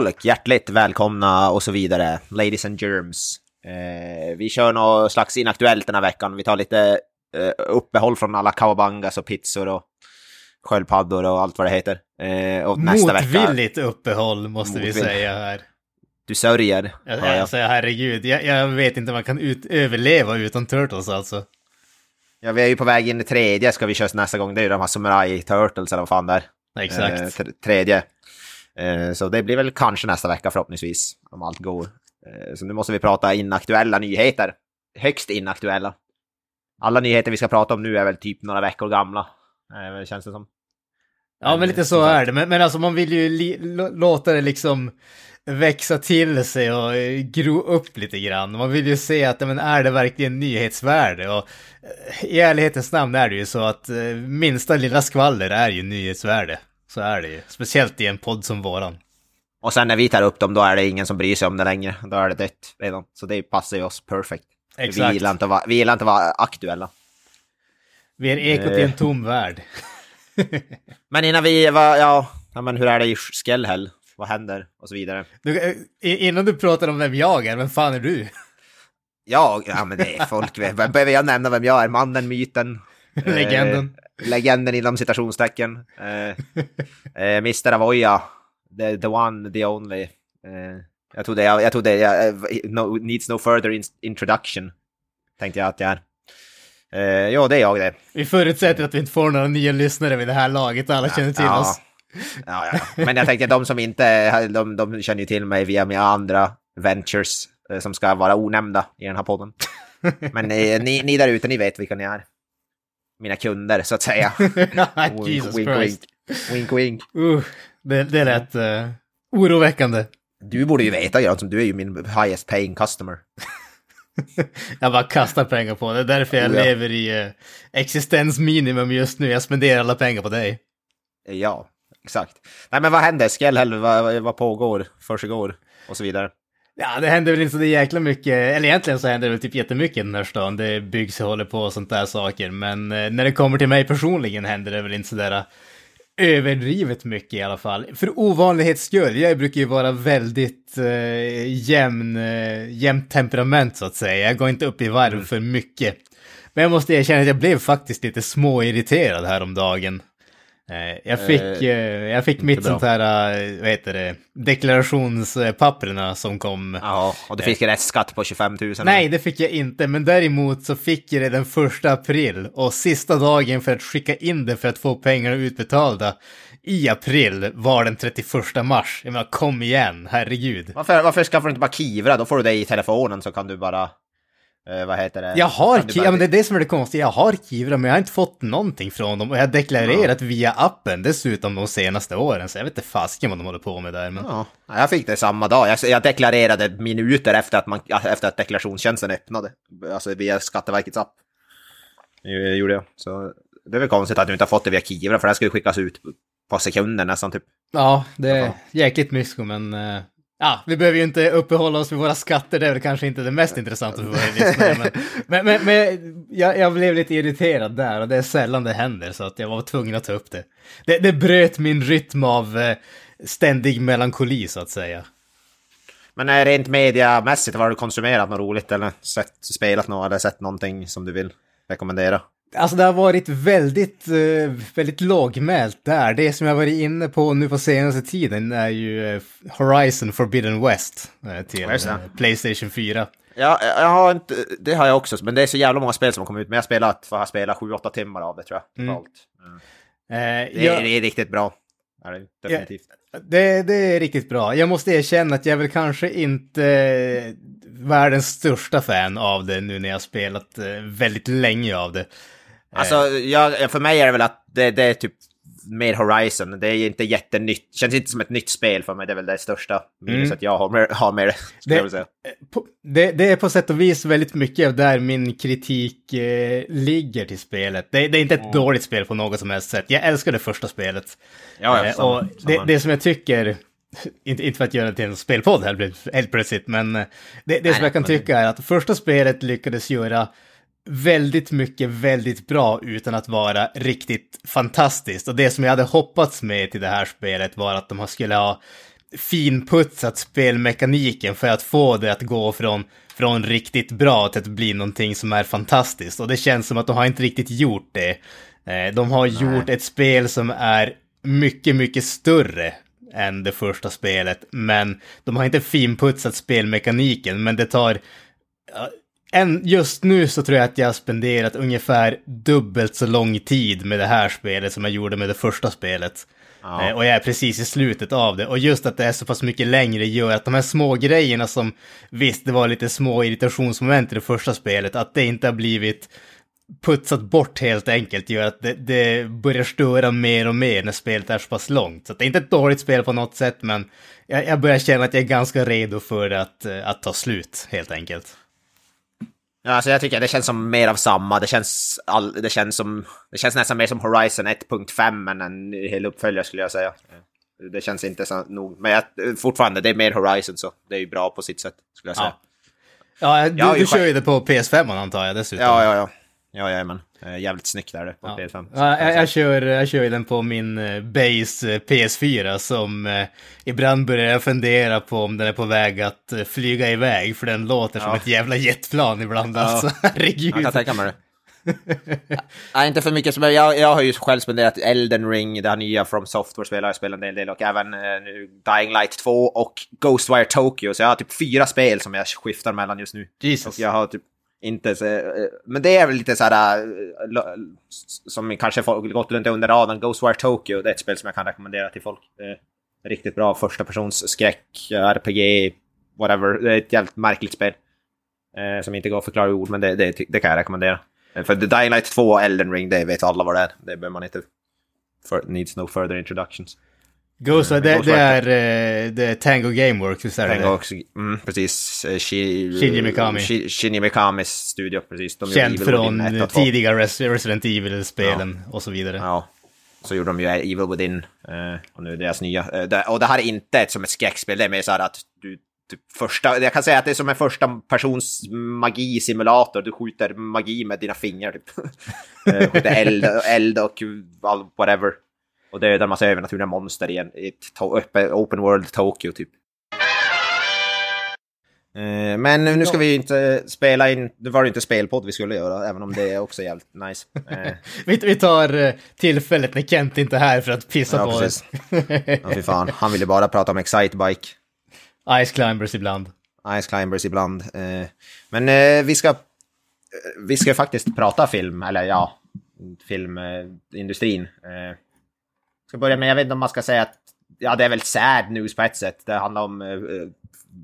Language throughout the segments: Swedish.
Folk, hjärtligt välkomna och så vidare. Ladies and germs. Eh, vi kör något slags inaktuellt den här veckan. Vi tar lite eh, uppehåll från alla kawabangas och pizzor och sköldpaddor och allt vad det heter. Eh, och nästa Motvilligt vecka... uppehåll måste Motvill. vi säga här. Du sörjer. Jag, jag, jag säger herregud, jag, jag, vet inte om man kan ut, överleva utan Turtles alltså. Ja, vi är ju på väg in i tredje ska vi köra nästa gång. Det är ju de här Samurai Turtles eller vad fan det är. Exakt. Eh, tredje. Eh, så det blir väl kanske nästa vecka förhoppningsvis, om allt går. Eh, så nu måste vi prata inaktuella nyheter. Högst inaktuella. Alla nyheter vi ska prata om nu är väl typ några veckor gamla, eh, känns det som. Ja, men lite så är det. Men, men alltså man vill ju låta det liksom växa till sig och gro upp lite grann. Man vill ju se att, men är det verkligen nyhetsvärde? Och i ärlighetens namn är det ju så att minsta lilla skvaller är ju nyhetsvärde. Så är det ju. Speciellt i en podd som våran. Och sen när vi tar upp dem, då är det ingen som bryr sig om det längre. Då är det dött redan. Så det passar ju oss perfekt. Exakt. Vi gillar inte att vara, vi gillar inte att vara aktuella. Vi är ekot i en tom värld. men innan vi ja, ja, men hur är det i Skellhäll? Vad händer? Och så vidare. Du, eh, innan du pratar om vem jag är, vem fan är du? Jag? Ja, men det är folk. Behöver jag nämna vem jag är? Mannen, myten, Legenden. Eh, legenden inom citationstecken. Eh, eh, Mr. Avoya. The, the one, the only. Eh, jag tror det, jag, jag tror det jag, no, needs no further in, introduction. Tänkte jag att jag är. Eh, ja, det är jag det. Vi förutsätter att vi inte får några nya lyssnare vid det här laget, alla känner till ja. oss. Ja, ja. Men jag tänkte att de som inte, de, de känner ju till mig via mina andra ventures eh, som ska vara onämnda i den här podden. Men eh, ni, ni där ute, ni vet vilka ni är mina kunder så att säga. Jesus wink, Christ. Wink, wink. Uh, det, det lät uh, oroväckande. Du borde ju veta Jönsson, du är ju min highest paying customer. jag bara kastar pengar på det, därför jag oh, ja. lever i uh, existensminimum just nu. Jag spenderar alla pengar på dig. Ja, exakt. Nej men vad händer? Skellhäll, vad, vad pågår, försiggår och så vidare? Ja, det händer väl inte så det jäkla mycket, eller egentligen så händer det väl typ jättemycket i den här stan. Det byggs och håller på och sånt där saker. Men eh, när det kommer till mig personligen händer det väl inte sådär eh, överdrivet mycket i alla fall. För ovanlighets skull, jag brukar ju vara väldigt eh, jämn, eh, jämnt temperament så att säga. Jag går inte upp i varv mm. för mycket. Men jag måste erkänna att jag blev faktiskt lite småirriterad häromdagen. Eh, jag fick, eh, eh, jag fick mitt sånt här, vad heter det, deklarationspapperna som kom. Ja, och du fick rätt skatt på 25 000? Nej, det fick jag inte, men däremot så fick jag det den första april och sista dagen för att skicka in det för att få pengarna utbetalda i april var den 31 mars. Jag menar, kom igen, herregud. Varför, varför skaffar du inte bara Kivra? Då får du det i telefonen så kan du bara eh, vad heter det? Jag har Kivra, bara... men det är det som är det konstiga. Jag har Kivra, men jag har inte fått någonting från dem. Och jag har deklarerat ja. via appen dessutom de senaste åren, så jag vet inte fasiken vad de håller på med där. Men... Ja, jag fick det samma dag. Jag, jag deklarerade minuter efter att, man, efter att deklarationstjänsten öppnade. Alltså via Skatteverkets app. Det gjorde jag. Så det är väl konstigt att du inte har fått det via Kivra, för det skulle skickas ut på sekunder nästan typ. Ja, det är jäkligt mysko, men uh, Ja, vi behöver ju inte uppehålla oss vid våra skatter, det är väl kanske inte det mest intressanta för våra lyssnare. Men, men, men, men jag, jag, blev lite irriterad där och det är sällan det händer så att jag var tvungen att ta upp det. Det, det bröt min rytm av eh, ständig melankoli så att säga. Men är rent mediamässigt, har du konsumerat något roligt eller sett, spelat något eller sett någonting som du vill rekommendera? Alltså det har varit väldigt, eh, väldigt lågmält där. Det som jag varit inne på nu på senaste tiden är ju eh, Horizon Forbidden West eh, till Playstation 4. Ja, jag har inte, det har jag också, men det är så jävla många spel som har kommit ut. Men jag har spelat, för jag har spelat 7-8 timmar av det tror jag. Mm. Mm. Det, är, det, är, riktigt bra. Ja, definitivt. Ja, det, det, är riktigt bra. Jag måste erkänna att jag är väl kanske inte världens största fan av det nu när jag har spelat väldigt länge av det. Alltså, jag, för mig är det väl att det, det är typ mer Horizon. Det är inte jättenytt. Känns inte som ett nytt spel för mig. Det är väl det största minuset mm. jag har med, har med det. Det, säga. På, det, det, är på sätt och vis väldigt mycket där min kritik eh, ligger till spelet. Det, det är inte ett mm. dåligt spel på något som helst sätt. Jag älskar det första spelet. Ja, eh, och det, det som jag tycker inte, inte för att göra det till en spelpodd helt plötsligt, men eh, det, det Nej, som jag kan tycka är att första spelet lyckades göra väldigt mycket väldigt bra utan att vara riktigt fantastiskt. Och det som jag hade hoppats med till det här spelet var att de skulle ha finputsat spelmekaniken för att få det att gå från, från riktigt bra till att bli någonting som är fantastiskt. Och det känns som att de har inte riktigt gjort det. Eh, de har Nej. gjort ett spel som är mycket, mycket större än det första spelet. Men de har inte finputsat spelmekaniken, men det tar... En, just nu så tror jag att jag har spenderat ungefär dubbelt så lång tid med det här spelet som jag gjorde med det första spelet. Ja. Eh, och jag är precis i slutet av det. Och just att det är så pass mycket längre gör att de här små grejerna som, visst det var lite små irritationsmoment i det första spelet, att det inte har blivit putsat bort helt enkelt gör att det, det, börjar störa mer och mer när spelet är så pass långt. Så det är inte ett dåligt spel på något sätt, men jag, jag börjar känna att jag är ganska redo för att, eh, att ta slut helt enkelt. Ja, alltså jag tycker det känns som mer av samma. Det känns, all, det känns, som, det känns nästan mer som Horizon 1.5 än en hel uppföljare skulle jag säga. Det känns inte så nog. Men jag, fortfarande, det är mer Horizon så det är ju bra på sitt sätt skulle jag säga. Ja, ja du, du kör ju det på PS5 antar jag dessutom. Ja, ja, ja. Ja, jajamän. Jävligt snyggt är det på ja. PS5. Ja, jag, jag, kör, jag kör den på min eh, base eh, PS4 som eh, ibland börjar jag fundera på om den är på väg att eh, flyga iväg för den låter ja. som ett jävla jetplan ibland ja. alltså. Herregud. Jag kan tänka mig det. Nej, inte för mycket. Jag, jag har ju själv spenderat Elden Ring, det här nya From Software-spel har jag spelat en del, del och även eh, Dying Light 2 och Ghostwire Tokyo. Så jag har typ fyra spel som jag skiftar mellan just nu. Jesus. Och jag har typ inte så, eh, men det är väl lite så här eh, som kanske folk gått runt under radarn. Ghostwire Tokyo, det är ett spel som jag kan rekommendera till folk. Riktigt bra första persons skräck, RPG, whatever. Det är ett jävligt märkligt spel. Eh, som inte går att förklara i ord, men det, det, det, kan jag rekommendera. För The Dying Light 2 och Elden Ring, det vet alla vad det är. Det behöver man inte... For, needs no further introductions. Ghost, mm, det, det, är, eh, det är Tango Gameworks, visst är det Tango, mm, precis. Eh, Shinji Mikami. Shinji Mikamis studio, precis. De Känd från tidiga Resident Evil-spelen ja. och så vidare. Ja. Så gjorde de ju Evil Within, eh, och nu deras nya. Och det här är inte ett som ett skräckspel, det är mer så här att du Typ första, jag kan säga att det är som en första persons magi-simulator. Du skjuter magi med dina fingrar. Typ. skjuter eld, eld och whatever. Och dödar en massa övernaturliga monster i, en, i ett open world Tokyo typ. Eh, men nu ska vi ju inte spela in, det var ju inte spelpodd vi skulle göra, även om det är också jävligt nice. Eh. vi, tar eh, tillfället när Kent inte är här för att pissa ja, på precis. det. ja, fy fan. Han ville bara prata om Excitebike. Ice Climbers ibland. Ice Climbers ibland. Men vi ska, vi ska faktiskt prata film, eller ja, filmindustrin ska börja med, jag vet inte om man ska säga att ja, det är väl sad news på ett sätt. Det handlar om uh,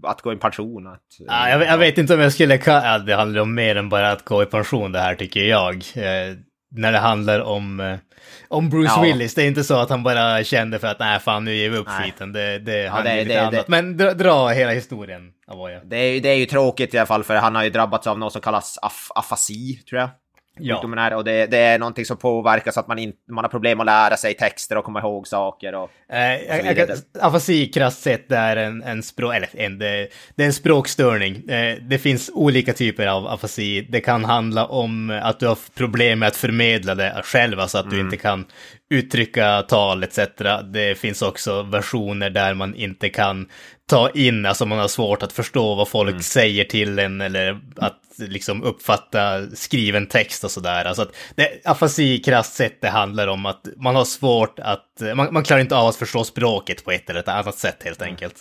att gå i pension. Att, uh, ja, jag, jag, vet inte om jag skulle ja, det handlar om mer än bara att gå i pension det här tycker jag. Uh, när det handlar om, om Bruce ja. Willis, det är inte så att han bara kände för att nej fan nu ger vi upp nej. skiten. Det, det, ja, det, det, annat. det, Men dra, dra, hela historien, Avoya. Det är, det är ju tråkigt i alla fall för han har ju drabbats av något som kallas af afasi, tror jag sjukdomen är. Och det, det, är någonting som påverkar så att man, in, man har problem att lära sig texter och komma ihåg saker. Och, eh, afasi krasst sett är en, en, språk, eller en, det, det, är en språkstörning. Eh, det finns olika typer av afasi. Det kan handla om att du har problem med att förmedla det själv, alltså att mm. du inte kan uttrycka tal etc. Det finns också versioner där man inte kan ta in, alltså man har svårt att förstå vad folk mm. säger till en eller att liksom uppfatta skriven text och sådär. Alltså att det, afasi krasst sett det handlar om att man har svårt att, man, man klarar inte av att förstå språket på ett eller ett annat sätt helt mm. enkelt.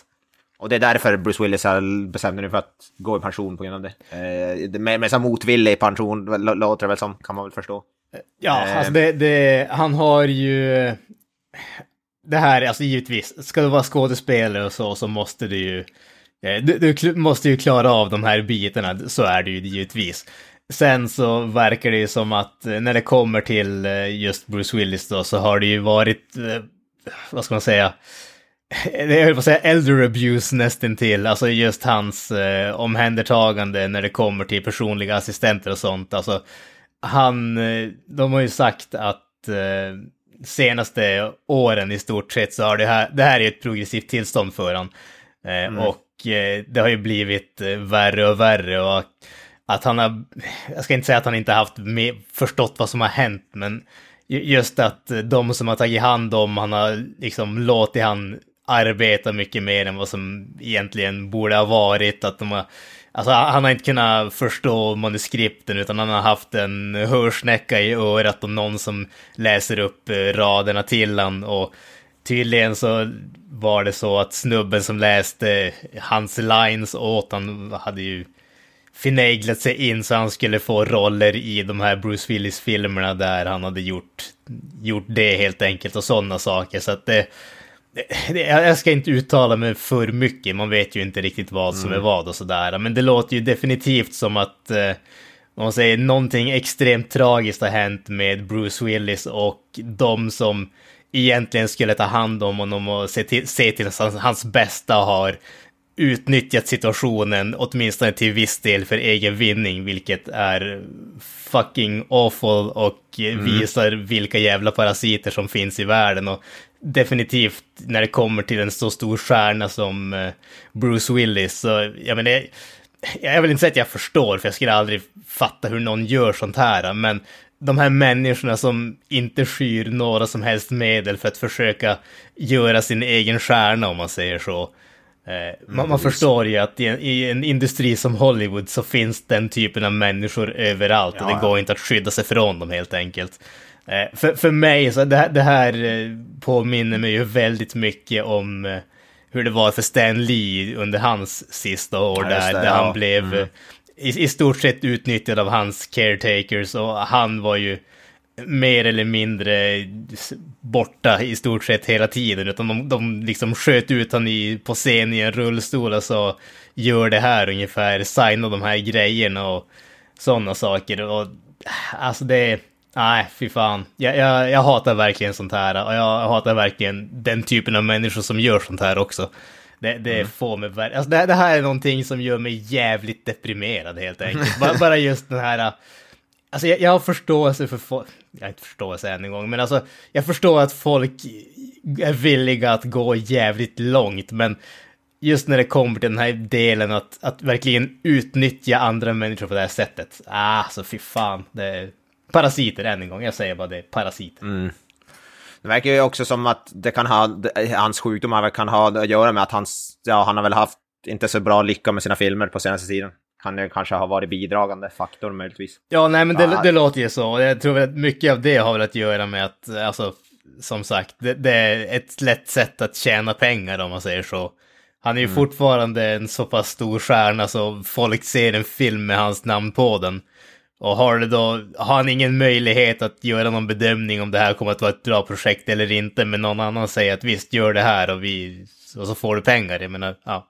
Och det är därför Bruce Willis har bestämt sig för att gå i pension på grund av det. Eh, med, med så motvillig pension låter det väl som, kan man väl förstå. Ja, eh. alltså det, det, han har ju... Det här, alltså givetvis, ska du vara skådespelare och så, så måste du ju eh, du, du, måste ju klara av de här bitarna, så är det ju givetvis. Sen så verkar det ju som att eh, när det kommer till eh, just Bruce Willis då så har det ju varit, vad ska man säga, jag höll på att säga elder abuse nästintill, alltså just hans eh, omhändertagande när det kommer till personliga assistenter och sånt. Alltså han, de har ju sagt att eh, senaste åren i stort sett så har det här, det här är ett progressivt tillstånd för honom. Eh, mm. Och Eh, det har ju blivit eh, värre och värre och att han har, jag ska inte säga att han inte haft med, förstått vad som har hänt, men just att de som har tagit hand om han har liksom låtit han arbeta mycket mer än vad som egentligen borde ha varit. Att de har, alltså, han har inte kunnat förstå manuskripten utan han har haft en hörsnäcka i örat och någon som läser upp eh, raderna till han. Och tydligen så var det så att snubben som läste hans lines åt han hade ju finaglat sig in så han skulle få roller i de här Bruce Willis-filmerna där han hade gjort, gjort det helt enkelt och sådana saker. Så att det, jag ska inte uttala mig för mycket, man vet ju inte riktigt vad som mm. är vad och sådär. Men det låter ju definitivt som att eh, man säger någonting extremt tragiskt har hänt med Bruce Willis och de som egentligen skulle ta hand om honom och se till, se till hans, hans bästa har utnyttjat situationen, åtminstone till viss del för egen vinning, vilket är fucking awful och mm. visar vilka jävla parasiter som finns i världen. Och definitivt när det kommer till en så stor stjärna som eh, Bruce Willis, så jag menar, jag vill inte säga att jag förstår, för jag skulle aldrig fatta hur någon gör sånt här, men de här människorna som inte skyr några som helst medel för att försöka göra sin egen stjärna, om man säger så. Eh, man, man förstår ju att i en, i en, industri som Hollywood så finns den typen av människor överallt och det går inte att skydda sig från dem helt enkelt. Eh, för, för mig, så det, det här eh, påminner mig ju väldigt mycket om hur det var för Stan Lee under hans sista år ja, där, det, där ja. han blev mm. i, i stort sett utnyttjad av hans caretakers och han var ju mer eller mindre borta i stort sett hela tiden, utan de, de liksom sköt ut han i, på scen i en rullstol och så gör det här ungefär, signa de här grejerna och sådana saker. Och alltså det, nej fy fan. Jag, jag, jag hatar verkligen sånt här och jag hatar verkligen den typen av människor som gör sånt här också. Det, det mm. får mig alltså det, det här är någonting som gör mig jävligt deprimerad helt enkelt. bara, bara just den här Alltså jag, jag har förståelse för folk, jag har inte förståelse än en gång, men alltså jag förstår att folk är villiga att gå jävligt långt, men just när det kommer till den här delen att, att verkligen utnyttja andra människor på det här sättet. Ah, så fy fan. Det är parasiter än en gång, jag säger bara det, parasiter. Mm. Det verkar ju också som att det kan ha, hans sjukdom kan ha att göra med att hans, ja, han har väl haft inte så bra lycka med sina filmer på senaste tiden kan det kanske ha varit bidragande faktor möjligtvis. Ja, nej men det, det låter ju så. Jag tror att mycket av det har väl att göra med att, alltså, som sagt, det, det är ett lätt sätt att tjäna pengar om man säger så. Han är ju mm. fortfarande en så pass stor stjärna så folk ser en film med hans namn på den. Och har, då, har han ingen möjlighet att göra någon bedömning om det här kommer att vara ett bra projekt eller inte, men någon annan säger att visst gör det här och, vi, och så får du pengar. Jag menar, ja.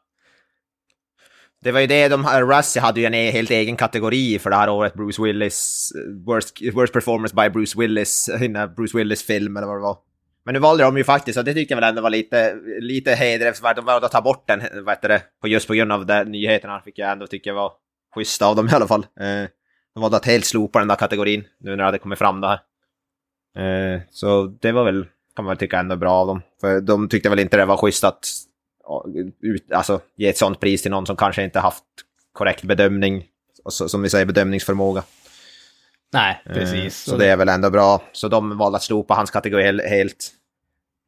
Det var ju det, de här, Russia hade ju en e, helt egen kategori för det här året, Bruce Willis, eh, worst, worst performance by Bruce Willis, Bruce Willis-film eller vad det var. Men nu valde de ju faktiskt, och det tyckte jag väl ändå var lite, lite hedervärt, de valde att ta bort den, vad heter det, just på grund av de nyheterna, fick jag ändå tycka var schysst av dem i alla fall. Eh, de valde att helt slopa den där kategorin, nu när det hade kommit fram det här. Eh, så det var väl, kan man väl tycka ändå bra av dem. För de tyckte väl inte det var schysst att ut, alltså, ge ett sånt pris till någon som kanske inte haft korrekt bedömning, så, som vi säger bedömningsförmåga. Nej, eh, precis. Så det är väl ändå bra. Så de valde att slopa hans kategori helt.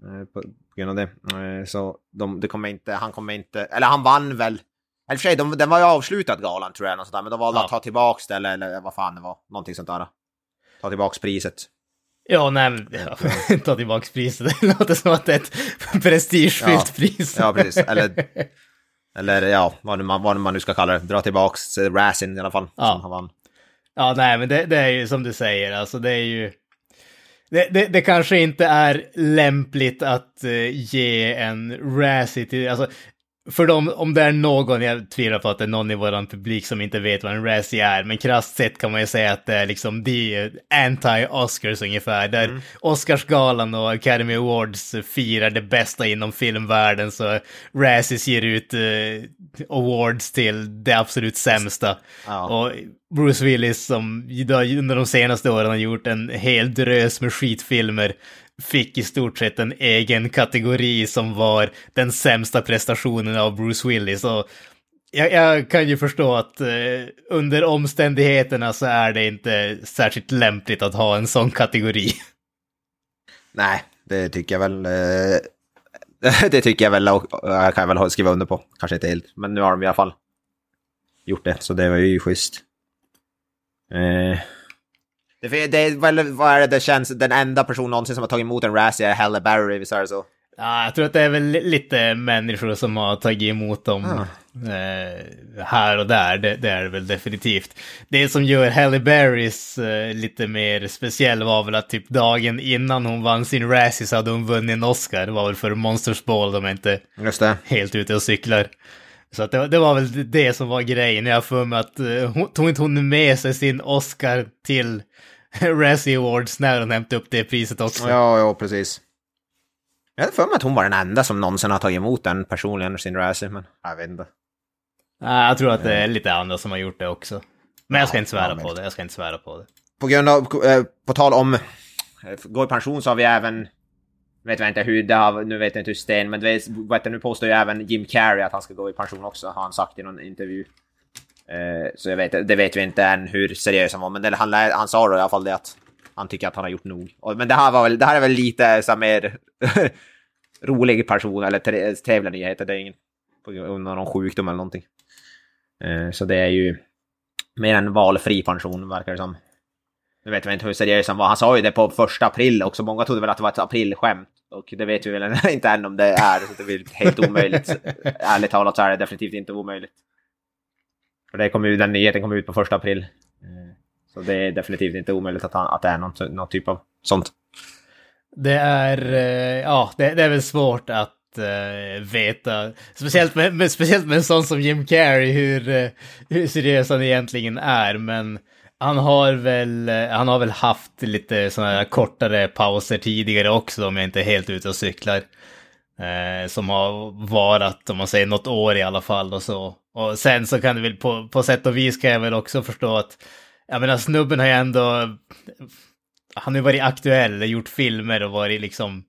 Eh, på grund av det. Eh, så de, det kommer inte, han kommer inte, eller han vann väl. Eller för sig, de, den var ju avslutad galan tror jag, sånt men de valde ja. att ta tillbaka det, eller, eller vad fan det var. Någonting sånt där. Ta tillbaka priset. Ja, nej, men, ja, ta tillbaka priset. Det låter som att det är ett prestigefyllt ja. pris. Ja, precis. Eller, eller ja, vad man, vad man nu ska kalla det. Dra tillbaka Razin i alla fall. Ja, som han ja nej, men det, det, är ju som du säger, alltså det är ju... Det, det, det kanske inte är lämpligt att uh, ge en Razzie till, alltså för dem, om det är någon, jag tvivlar på att det är någon i vår publik som inte vet vad en Razzie är, men krasst sett kan man ju säga att det är liksom de anti-Oscars ungefär, där mm. Oscarsgalan och Academy Awards firar det bästa inom filmvärlden, så Razzies ger ut uh, awards till det absolut sämsta. Ja. Och Bruce Willis som under de senaste åren har gjort en hel drös med skitfilmer fick i stort sett en egen kategori som var den sämsta prestationen av Bruce Willis. Och jag, jag kan ju förstå att eh, under omständigheterna så är det inte särskilt lämpligt att ha en sån kategori. Nej, det tycker jag väl. Eh, det tycker jag väl, och eh, jag kan väl skriva under på. Kanske inte helt, men nu har de i alla fall gjort det, så det var ju schysst. Eh, det, är väl, vad är det det känns, den enda person någonsin som har tagit emot en Razzie är Halle Berry, visst är det så? Ja, jag tror att det är väl lite människor som har tagit emot dem Ah. eh, här och där. Det, det är det väl definitivt. Det som gör Halle Berrys eh, lite mer speciell var väl att typ dagen innan hon vann sin Razzie så hade hon vunnit en Oscar. Det var väl för Monsters Ball de är inte helt ute och cyklar. Så att det, det var väl det som var grejen. Jag har för mig att eh, hon, tog inte hon med sig sin Oscar till Razzie Awards när hon hämtade upp det priset också. Ja, ja, precis. Jag hade för mig att hon var den enda som någonsin har tagit emot den personligen, sin Razzie, men jag vet inte. Nej, jag tror att det är lite andra som har gjort det också. Men jag ska inte svära ja, på det. Jag ska inte svära på det. På grund av, eh, på tal om eh, gå i pension så har vi även, vet jag inte hur det har, nu vet jag inte hur sten, men vet, vet nu påstår ju även Jim Carrey att han ska gå i pension också, har han sagt i någon intervju. Eh, så jag vet, det vet vi inte än hur seriös han var, men det, han, han sa då i alla fall det att han tycker att han har gjort nog. Men det här, var väl, det här är väl lite så mer rolig person, eller tre- trevliga nyheter, det är ingen på grund av någon sjukdom eller någonting. Eh, så det är ju mer en valfri pension verkar det som. Nu vet jag inte hur seriös han var. Han sa ju det på första april också. Många trodde väl att det var ett aprilskämt. Och det vet vi väl inte än om det är. Så det är väl helt omöjligt. Ärligt talat så är det definitivt inte omöjligt. För det kom ju, den nyheten kom ut på första april. Eh, så det är definitivt inte omöjligt att, han, att det är någon, någon typ av sånt. Det är, eh, ja, det, det är väl svårt att uh, veta. Speciellt med, med, speciellt med en sån som Jim Carrey, hur, hur seriös han egentligen är. Men han har väl, han har väl haft lite sådana här kortare pauser tidigare också, om jag inte är helt ute och cyklar. Uh, som har varat, om man säger något år i alla fall och så. Och sen så kan det väl på, på sätt och vis kan jag väl också förstå att, jag menar snubben har ju ändå, han har ju varit aktuell, gjort filmer och varit liksom,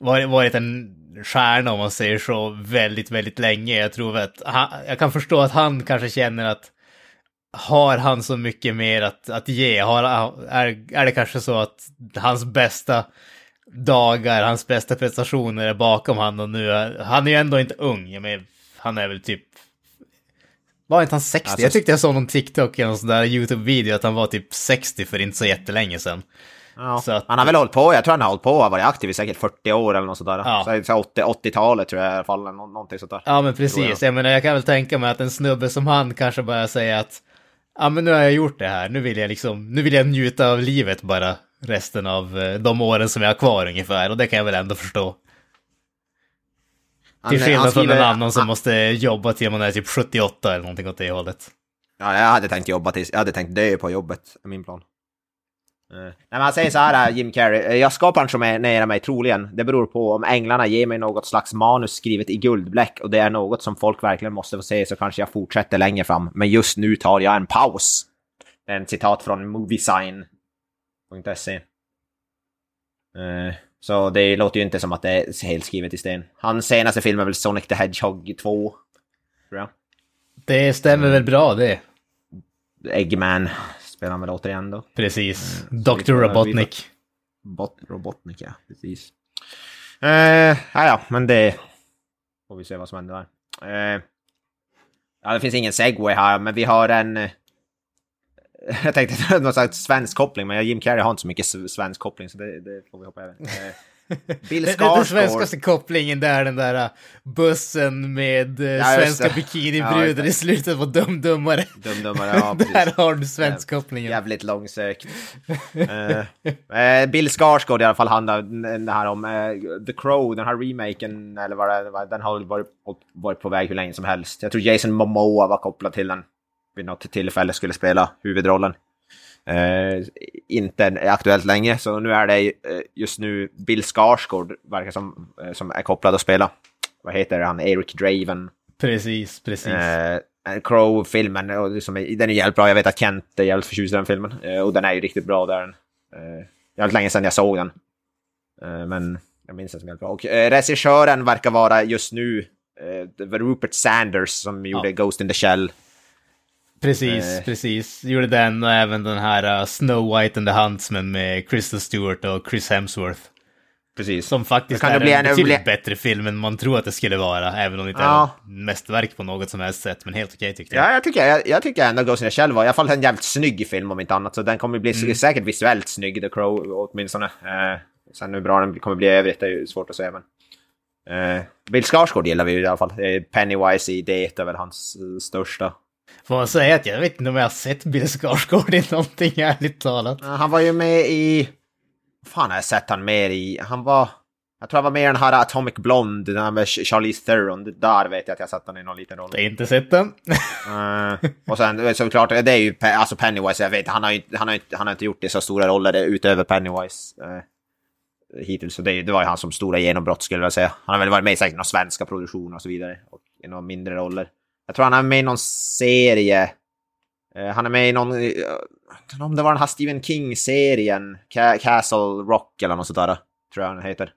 varit, varit en stjärna om man säger så, väldigt, väldigt länge. Jag tror att, han, jag kan förstå att han kanske känner att har han så mycket mer att, att ge? Har, är, är det kanske så att hans bästa dagar, hans bästa prestationer är bakom honom nu han är ju ändå inte ung, men han är väl typ var inte han 60? Alltså- jag tyckte jag såg någon TikTok eller någon sån där YouTube-video att han var typ 60 för inte så jättelänge sedan. Ja. Att- Han har väl hållit på, jag tror han har hållit på och varit aktiv i säkert 40 år eller något sådär. Ja. Så, så 80 80-talet tror jag i alla fall, nå- någonting sånt där. Ja men precis, jag. jag menar jag kan väl tänka mig att en snubbe som han kanske bara säger att ja men nu har jag gjort det här, nu vill jag liksom, nu vill jag njuta av livet bara resten av eh, de åren som jag har kvar ungefär och det kan jag väl ändå förstå. Han- Till han skillnad från en annan som måste jobba till man är typ 78 eller någonting åt det hållet. Ja, jag hade tänkt jobba tills, jag hade tänkt dö på jobbet, är min plan. Eh, Nej, men han säger så här, eh, Jim Carrey, eh, jag ska pensionera mig troligen. Det beror på om änglarna ger mig något slags manus skrivet i guldbläck och det är något som folk verkligen måste få se så kanske jag fortsätter längre fram. Men just nu tar jag en paus. Det är en citat från moviesign.se. Eh, Så det låter ju inte som att det är helt skrivet i sten. Hans senaste film är väl Sonic the Hedgehog 2, tror jag. Det stämmer väl bra det. Eggman spelar han väl återigen då. Precis. Mm, vi Dr. Robotnik. Bot Robotnik, ja. Precis. Eh, ja, ja, men det får vi se vad som händer där. Eh, ja, det finns ingen segway här, men vi har en... eh, Jag tänkte någon slags svensk koppling, men Jim Carrey har inte så mycket svensk koppling, så det, det får vi hoppa över. Eh, Bill Den, den, Skarsgård. svenskaste kopplingen det är den där uh, bussen med uh, Ja, svenska bikinibrudar Ja, i slutet på Dumdummare. Dumdummare, ja där har du svensk kopplingen. Jävligt långsökt. Eh, eh, Bill Skarsgård i alla fall handlar det här om eh, The Crow, den här remaken, eller vad det den har varit på väg hur länge som helst. Jag tror Jason Momoa var kopplad till den vid något tillfälle skulle spela huvudrollen. Eh, inte aktuellt längre, så nu är det eh, just nu Bill Skarsgård verkar som, eh, som är kopplad att spela. Vad heter han? Eric Draven. Precis, precis. Eh, Crow-filmen, liksom, den är jävligt bra. Jag vet att Kent är jävligt förtjust i den filmen. Eh, och den är ju riktigt bra där. Eh, jävligt länge sedan jag såg den. Eh, men jag minns den som jävligt bra. Och eh, regissören verkar vara just nu eh, det Rupert Sanders som gjorde Ghost in the Shell. Precis, Eh. precis. Gjorde den och även den här uh, Snow White and the Huntsman med Kristen Stewart och Chris Hemsworth. precis. Som faktiskt kan det är bli en en- betydligt bli- bättre film än man tror att det skulle vara, även om det inte Ja. är mästerverk på något som helst sätt, men helt okej tyckte jag. Ja, jag tycker, jag, jag tycker ändå Ghost in the Shell var i alla fall en jävligt snygg film om inte annat. Så den kommer bli Mm. säkert visuellt snygg, The Crow åtminstone. Eh, sen hur bra den kommer bli i övrigt det är ju svårt att säga. Men, eh, Bill Skarsgård gillar vi i alla fall. Pennywise i Det är väl hans eh, största. Får man säga att jag vet inte om jag har sett Bill Skarsgård i någonting, ärligt talat. Eh, han var ju med i... Fan har jag sett han med i? Han var... Jag tror han var med i den här Atomic Blonde, den här med Charlize Theron. Där vet jag att jag sett han i någon liten roll. Jag har inte sett den. Eh, och sen såklart, det är ju alltså Pennywise, jag vet han har ju inte- han har, inte, han har inte gjort det så stora roller utöver Pennywise eh, hittills. Så det, det var ju hans som stora genombrott skulle jag säga. Han har väl varit med i säkert några svenska produktioner och så vidare. Och i några mindre roller. Jag tror han är med i någon serie. Eh, han är med i någon, eh, om det var den här Stephen King-serien, Ca- Castle Rock eller något sånt där. Tror jag den heter.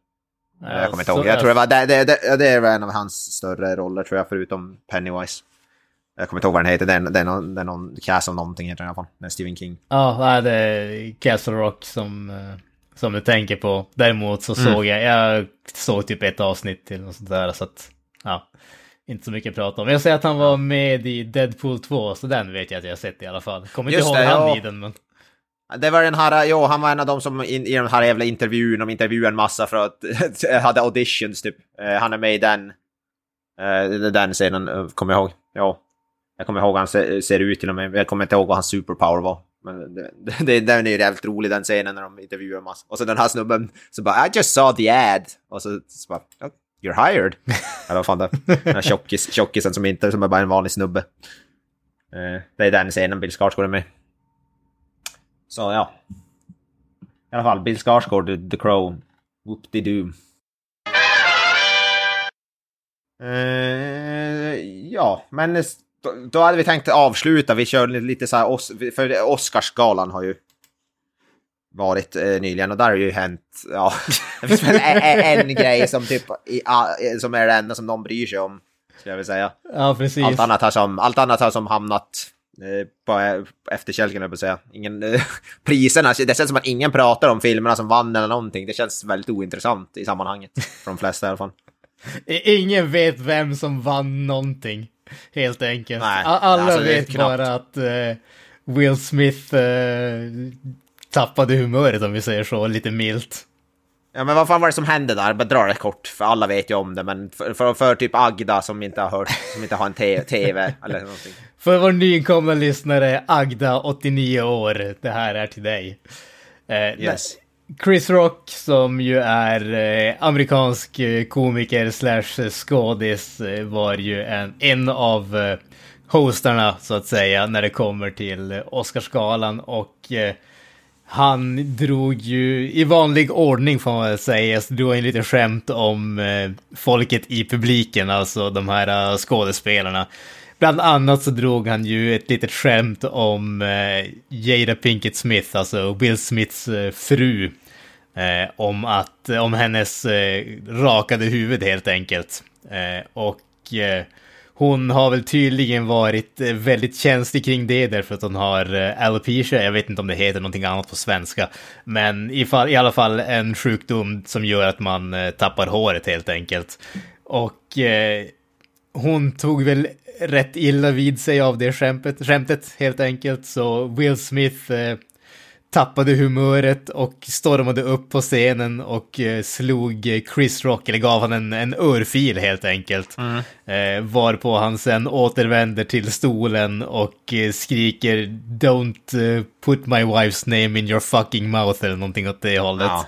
Jag kommer inte ihåg. Jag tror det var, det, det, det, väl en av hans större roller tror jag, förutom Pennywise. Jag kommer inte ihåg vad den heter, det är, det är, någon, det är någon Castle någonting heter den i alla fall. Den Stephen King. Ja, nej, det är Castle Rock som, eh, som du tänker på. Däremot så Mm. såg jag, jag såg typ ett avsnitt till och sånt där, så att, ja, inte så mycket att prata om. Jag säger att han var med i Deadpool 2, så den vet jag att jag har sett i alla fall. Kommer inte ihåg det, han ja. i den, men... Det var den här, jo, han var en av dem som in, i den här jävla intervjun, de intervjuade en massa för att hade auditions typ. Eh, han är med i den. Eh, den scenen, eh, kommer jag ihåg. Ja. Jag kommer ihåg hur han ser, ser ut till och med. Jag kommer inte ihåg vad hans superpower var. Men det, det, den är ju jävligt rolig den scenen när de intervjuar en massa. Och så den här snubben så bara I just saw the ad. Och så, så bara You're hired. Eller vad fan det Den här tjockis, tjockisen som inte som är bara en vanlig snubbe. Eh, det är den scenen Bill Skarsgård är med. Så ja. I alla fall, Bill Skarsgård, The- Crow. Whoop-de-doo. Eh, ja, men då, hade vi tänkt avsluta. Vi kör lite, så här, för Oscarsgalan har ju varit eh, nyligen och där har ju hänt, ja, det finns väl en, en, grej som typ, i, som är det enda som någon bryr sig om, skulle jag vilja säga. Ja, precis. Allt annat har som, allt annat har som hamnat eh, på eh, efterkälken, jag på säga. Ingen, eh, priserna, det känns som att ingen pratar om filmerna som vann eller någonting. Det känns väldigt ointressant i sammanhanget. För de flesta i alla fall. Ingen vet vem som vann någonting, helt enkelt. Nej, Alla alltså, vet bara att Will Smith tappade humöret, om vi säger så, lite milt. Ja men vad fan var det som hände där? Bara dra det kort, för alla vet ju om det. Men för, för, för typ Agda som inte har hört, som inte har en TV eller någonting. För vår nykomna lyssnare, Agda, 89 år, det här är till dig. Eh, Yes. Chris Rock, som ju är eh, amerikansk eh, komiker slash skådis, eh, var ju en, en av eh, hostarna, så att säga, när det kommer till eh, Oscarsgalan. Och eh, han drog ju, i vanlig ordning får man väl säga, så drog en liten skämt om eh, folket i publiken, alltså de här uh, skådespelarna. Bland annat så drog han ju ett litet skämt om eh, Jada Pinkett Smith, alltså Will Smiths eh, fru. Eh, om att, om hennes eh, rakade huvud helt enkelt. Eh, och eh, hon har väl tydligen varit eh, väldigt känslig kring det därför att hon har eh, alopecia. Jag vet inte om det heter någonting annat på svenska. Men i, fall, i alla fall en sjukdom som gör att man eh, tappar håret helt enkelt. Och eh, hon tog väl rätt illa vid sig av det skämtet, skämtet helt enkelt. Så Will Smith eh, tappade humöret och stormade upp på scenen och eh, slog Chris Rock, eller gav han en, en örfil helt enkelt. Eh, varpå han sen återvänder till stolen och eh, skriker “Don't eh, put my wife's name in your fucking mouth” eller någonting åt det hållet. Ja.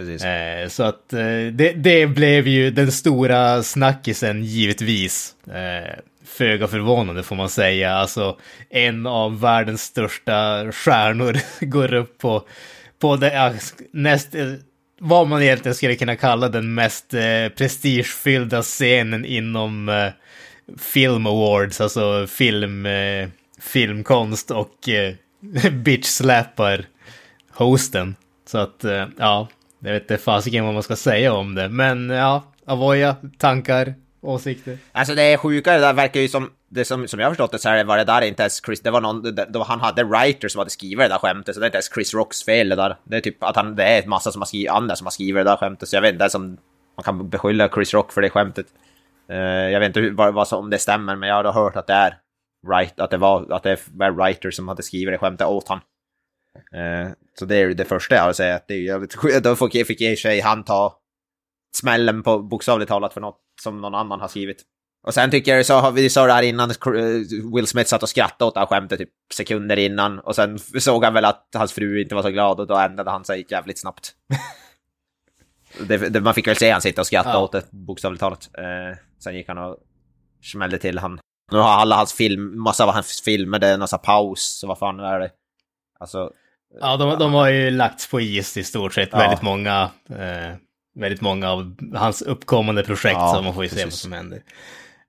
Eh, så att eh, det, det blev ju den stora snackisen givetvis. Eh, föga förvånande får man säga. Alltså en av världens största stjärnor går upp på, på det, ja, näst, eh, vad man egentligen skulle kunna kalla den mest eh, prestigefyllda scenen inom eh, Film Awards, alltså film, eh, filmkonst och eh, bitch-slappar hosten. Så att, eh, ja, jag vet inte fasiken vad man ska säga om det. Men ja, Avoya, tankar, åsikter? Alltså det är sjuka, det verkar ju som, det som, som jag har förstått det så här var det där inte ens Chris, det var någon, då han hade writer som hade skrivit det där skämtet, så det är inte ens Chris Rocks fel det där. Det är typ att han, det är en massa som har skrivit, andra som har skrivit det där skämtet, så jag vet inte som man kan beskylla Chris Rock för det skämtet. Uh, jag vet inte hur, vad, vad som, om det stämmer, men jag har hört att det är right, att det var, att det var writer som hade skrivit det skämtet åt han. Uh, så det är ju det första jag har att säga, att det är jävligt Då fick, fick i sig han ta smällen på bokstavligt talat för något som någon annan har skrivit. Och sen tycker jag, så har vi sa det här innan, Will Smith satt och skrattade åt det här skämtet typ sekunder innan. Och sen såg han väl att hans fru inte var så glad och då ändrade han sig jävligt snabbt. det, det, man fick väl se han sitta och skratta ja. åt det, bokstavligt talat. Eh, sen gick han och smällde till han. Nu har alla hans film, massa av hans filmer, det är någon paus, så vad fan är det? Alltså... Ja, de, de har ju lagts på is i stort sett, ja. väldigt många. Eh väldigt många av hans uppkommande projekt, ja, så man får ju precis. se vad som händer.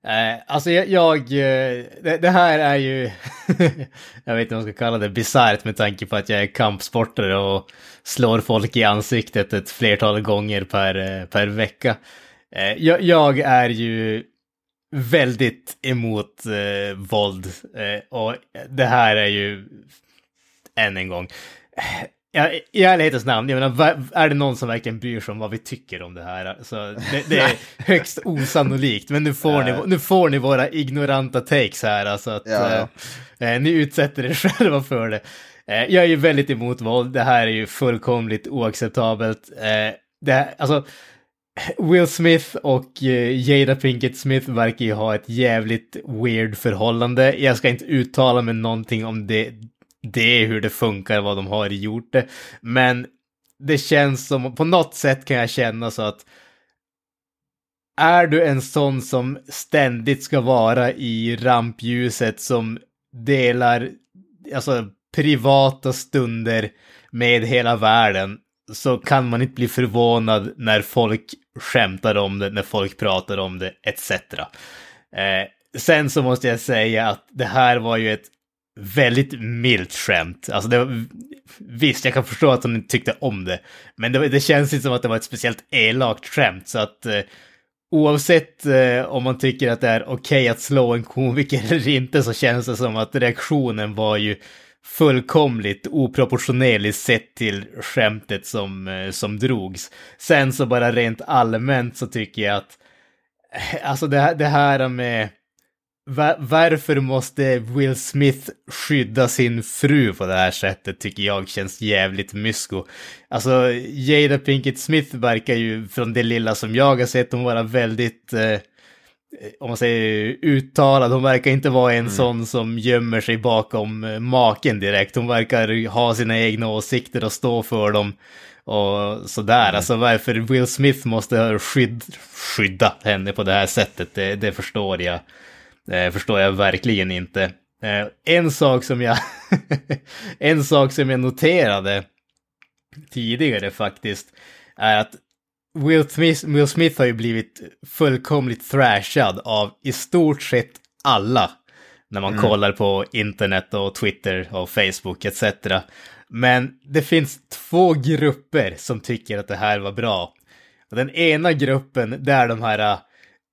Eh, alltså jag, jag eh, det, det, här är ju, jag vet inte vad man ska kalla det, bisarrt med tanke på att jag är kampsportare och slår folk i ansiktet ett flertal gånger per, eh, per vecka. Eh, jag, jag, är ju väldigt emot eh, våld eh, och det här är ju, än en gång, Ja, i ärlighetens namn, jag menar, är det någon som verkligen bryr sig om vad vi tycker om det här? Alltså, det, det är högst osannolikt, men nu får, ni, nu får ni våra ignoranta takes här, alltså att ja. eh, ni utsätter er själva för det. Eh, jag är ju väldigt emot våld, det här är ju fullkomligt oacceptabelt. Eh, det, alltså, Will Smith och eh, Jada Pinkett Smith verkar ju ha ett jävligt weird förhållande. Jag ska inte uttala mig någonting om det det hur det funkar, vad de har gjort det. Men det känns som, på något sätt kan jag känna så att är du en sån som ständigt ska vara i rampljuset som delar alltså privata stunder med hela världen så kan man inte bli förvånad när folk skämtar om det, när folk pratar om det, etc. Eh, sen så måste jag säga att det här var ju ett väldigt milt skämt. Alltså det var, visst, jag kan förstå att hon inte tyckte om det, men det, det känns inte som att det var ett speciellt elakt skämt, så att eh, oavsett eh, om man tycker att det är okej okay att slå en komiker eller inte så känns det som att reaktionen var ju fullkomligt oproportionerligt sett till skämtet som, eh, som drogs. Sen så bara rent allmänt så tycker jag att, eh, alltså det, det här med varför måste Will Smith skydda sin fru på det här sättet tycker jag känns jävligt mysko. Alltså, Jada Pinkett Smith verkar ju, från det lilla som jag har sett, hon vara väldigt, eh, om man säger uttalad. Hon verkar inte vara en mm. sån som gömmer sig bakom eh, maken direkt. Hon verkar ha sina egna åsikter och stå för dem och sådär. Mm. Alltså varför Will Smith måste skydd, skydda henne på det här sättet, det, det förstår jag Eh, förstår jag verkligen inte. Eh, en sak som jag en sak som jag noterade tidigare faktiskt är att Will Smith, Will Smith har ju blivit fullkomligt thrashad av i stort sett alla när man mm. kollar på internet och Twitter och Facebook etc. Men det finns två grupper som tycker att det här var bra. den ena gruppen, det är de här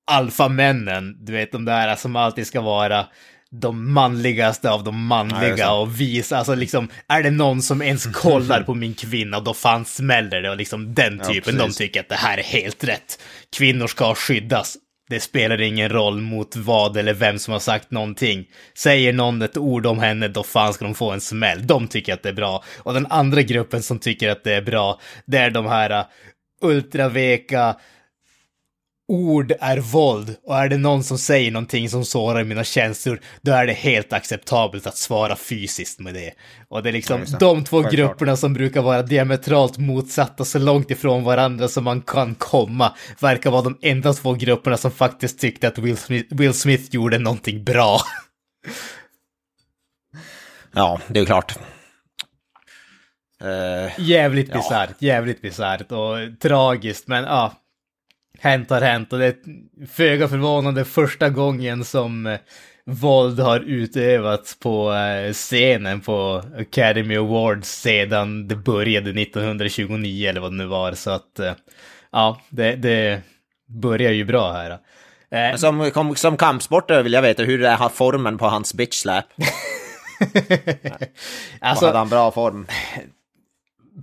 alfamännen, du vet de där som alltid ska vara de manligaste av de manliga ja, och visa, alltså liksom, är det någon som ens kollar på min kvinna, då fan smäller det och liksom den typen, ja, de tycker att det här är helt rätt. Kvinnor ska skyddas. Det spelar ingen roll mot vad eller vem som har sagt någonting. Säger någon ett ord om henne, då fan ska de få en smäll. De tycker att det är bra. Och den andra gruppen som tycker att det är bra, det är de här uh, ultraveka, ord är våld och är det någon som säger någonting som sårar mina känslor, då är det helt acceptabelt att svara fysiskt med det. Och det är liksom ja, de två Självklart. grupperna som brukar vara diametralt motsatta så långt ifrån varandra som man kan komma, verkar vara de enda två grupperna som faktiskt tyckte att Will Smith, Will Smith gjorde någonting bra. Ja, det är klart. Uh, jävligt ja. bisarrt, jävligt bisarrt och tragiskt, men ja, hänt har hänt och det är föga förvånande första gången som eh, våld har utövats på eh, scenen på Academy Awards sedan det började 1929 eller vad det nu var. Så att eh, ja, det, det börjar ju bra här. Men som, som, som kampsportare vill jag veta hur det har formen på hans bitch slap. alltså, hade han bra form?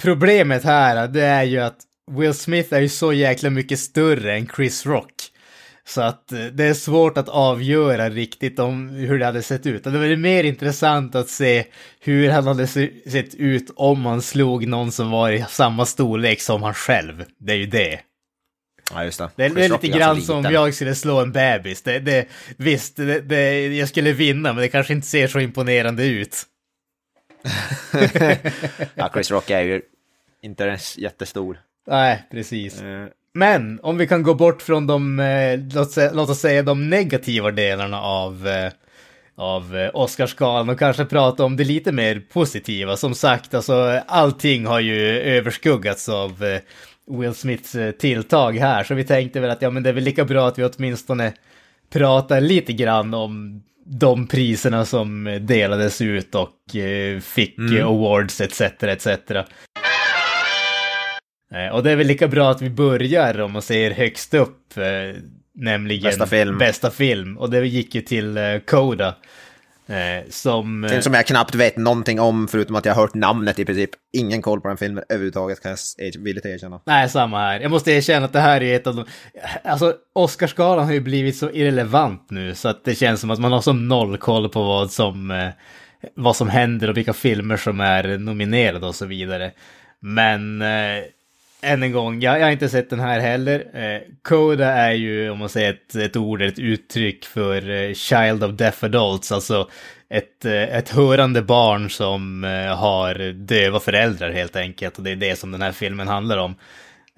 Problemet här, det är ju att Will Smith är ju så jäkla mycket större än Chris Rock. Så att eh, det är svårt att avgöra riktigt om hur det hade sett ut. Det var mer intressant att se hur han hade sett ut om han slog någon som var i samma storlek som han själv. Det är ju det. Ja, just det. Det är, det är lite grann som om jag skulle slå en bebis. Det, det, visst, det, det, jag skulle vinna, men det kanske inte ser så imponerande ut. ja, Chris Rock är ju inte jättestor. Nej, precis. Uh. Men om vi kan gå bort från de, eh, låt, oss säga de negativa delarna av, eh, av eh, Oscarsgalan och kanske prata om det lite mer positiva. Som sagt, alltså allting har ju överskuggats av eh, Will Smiths eh, tilltag här, så vi tänkte väl att ja, men det är väl lika bra att vi åtminstone pratar lite grann om de priserna som delades ut och eh, fick mm. awards etc. etc. Eh, och det är väl lika bra att vi börjar om man säger högst upp, eh, nämligen bästa film. bästa film. Och det gick ju till eh, Coda. som... Film som jag knappt vet någonting om förutom att jag har hört namnet i princip. Ingen koll på den filmen överhuvudtaget kan jag villigt erkänna. Nej, samma här. Jag måste erkänna att det här är ett av de... Alltså, Oscarsgalan har ju blivit så irrelevant nu så att det känns som att man har som noll koll på vad som, vad som händer och vilka filmer som är nominerade och så vidare. Men än en gång, jag, jag, har inte sett den här heller. Eh, Coda är ju, om man säger ett, ett ord, ett uttryck för eh, Child of Deaf Adults, alltså ett, eh, ett hörande barn som eh, har döva föräldrar helt enkelt. Och det är det som den här filmen handlar om.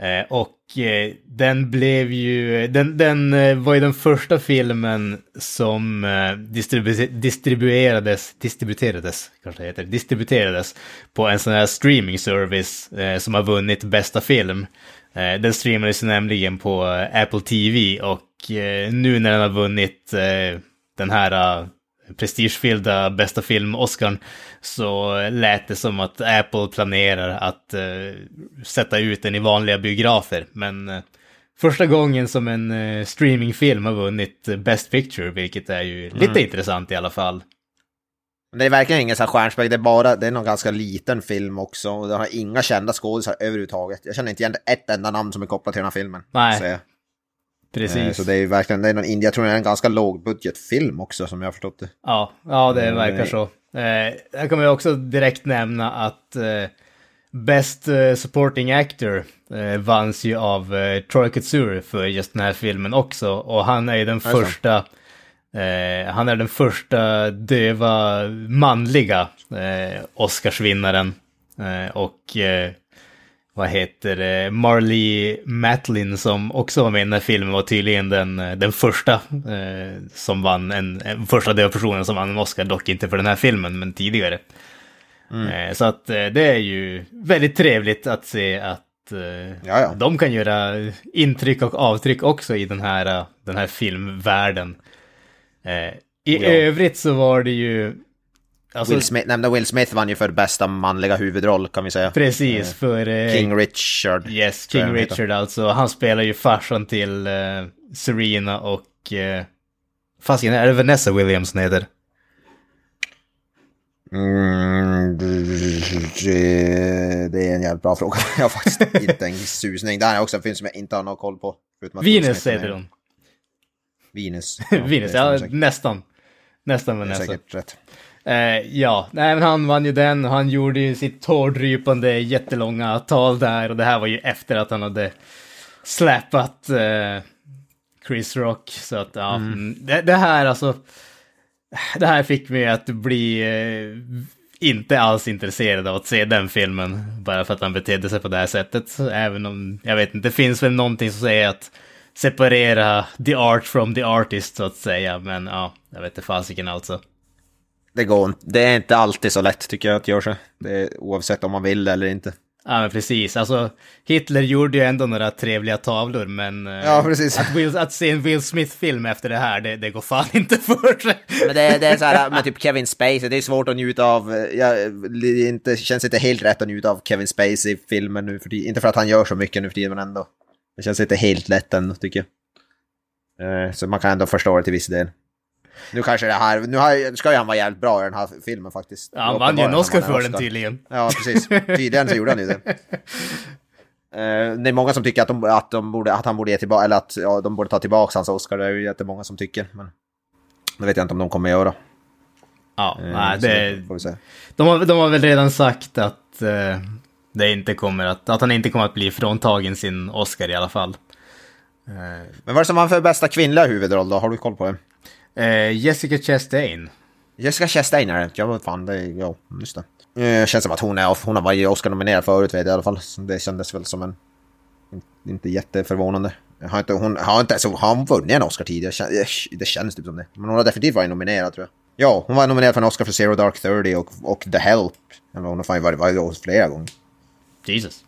Eh, och eh, den blev ju, den, den eh, var ju den första filmen som distribu distribuerades, distributerades, kanske heter, distributerades på en sån här streaming service som har vunnit bästa film. den streamades nämligen på Apple TV och nu när den har vunnit den här prestigefyllda bästa film-Oscarn så lät det som att Apple planerar att uh, sätta ut den i vanliga biografer. Men uh, första gången som en uh, streamingfilm har vunnit Best Picture, vilket är ju mm. lite intressant i alla fall. Det är verkligen ingen här stjärnsprängd, det är bara, det är någon ganska liten film också. Och den har inga kända skådisar överhuvudtaget. Jag känner inte igen ett enda namn som är kopplat till den här filmen. Nej. Precis. Eh, så det är verkligen, det är någon jag tror det är en ganska lågbudgetfilm också som jag har förstått det. Ja, ja det verkar så. Eh, här kommer jag också direkt nämna att eh, Best eh, Supporting Actor eh, vanns ju av eh, Troy Katsur för just den här filmen också. Och han är ju den första, eh, han är den första döva manliga eh, Oscarsvinnaren. Eh, och vad heter det, Marley Matlin som också var med i den här filmen var tydligen den, den första eh, som vann en, en första döda personen som vann en Oscar, dock inte för den här filmen, men tidigare. Mm. Eh, så att eh, det är ju väldigt trevligt att se att eh, de kan göra intryck och avtryck också i den här, den här filmvärlden. Eh, I ja. övrigt så var det ju Alltså, Will Smith, nämnda Will Smith vann ju för bästa manliga huvudroll kan vi säga. Precis, eh, för... Eh, King Richard. Yes, King Richard alltså. Han spelar ju farsan till eh, Serena och... Eh, fasiken, är det Vanessa Williams hon heter? Mm, det är en jävligt bra fråga. Jag har faktiskt inte en susning. Det här är också en film som jag inte har någon koll på. Venus heter hon. Venus. Ja, Venus, ja nästan. Nästan Vanessa. Det är säkert rätt. Eh, ja, nej, men han vann ju den och han gjorde ju sitt tårdrypande jättelånga tal där och det här var ju efter att han hade släpat eh, Chris Rock. Så att ja, mm. mm. det, det, här alltså, det här fick mig att bli eh, inte alls intresserad av att se den filmen bara för att han betedde sig på det här sättet. Även om, jag vet inte, det finns väl någonting som säger att separera the art from the artist så att säga, men ja, jag vet inte fasiken alltså det, går, det är inte alltid så lätt tycker jag att göra sig. Det är, oavsett om man vill det eller inte. Ja, men precis. Alltså, Hitler gjorde ju ändå några trevliga tavlor, men eh, ja, precis. Att, Will, att se en Will Smith-film efter det här, det, det går fan inte för sig. Men det, det är så här med typ Kevin Spacey, det är svårt att njuta av, ja, det inte, känns inte helt rätt att njuta av Kevin Spacey-filmer nu för. Inte för att han gör så mycket nu för tiden, men ändå. Det känns inte helt lätt ändå, tycker jag. Eh, så man kan ändå förstå det till viss del. Nu kanske det här, nu har, ska ju han vara jävligt bra i den här filmen faktiskt. Ja, han vann ju en Oscar för den tydligen. Ja, precis. Tydligen så gjorde han ju det. Eh, det är många som tycker att, de, att, de borde, att han borde ge tillbaka, eller att ja, de borde ta tillbaka hans Oscar. Det är ju jättemånga som tycker. Men det vet jag inte om de kommer att göra. Ja, Eh, nej, det, se. de, har, de har väl redan sagt att eh, det inte kommer att, att han inte kommer att bli fråntagen sin Oscar i alla fall. Men vad är det som han för bästa kvinnliga huvudroll då? Har du koll på det? Eh, Jessica Chastain. Jessica Chastain är det. Ja, vad fan, det är, ja, just det. Eh, känns som att hon, är, hon har varit Oscar-nominerad förut vet jag i alla fall. Det kändes väl som en... Inte jätteförvånande. Har inte, hon har inte så har hon vunnit en Oscar tidigare? Det känns typ som det. Men hon har definitivt varit nominerad tror jag. Ja, hon var nominerad för en Oscar för Zero Dark Thirty och, och The Help. Eller hon har fan varit varit flera gånger. Jesus.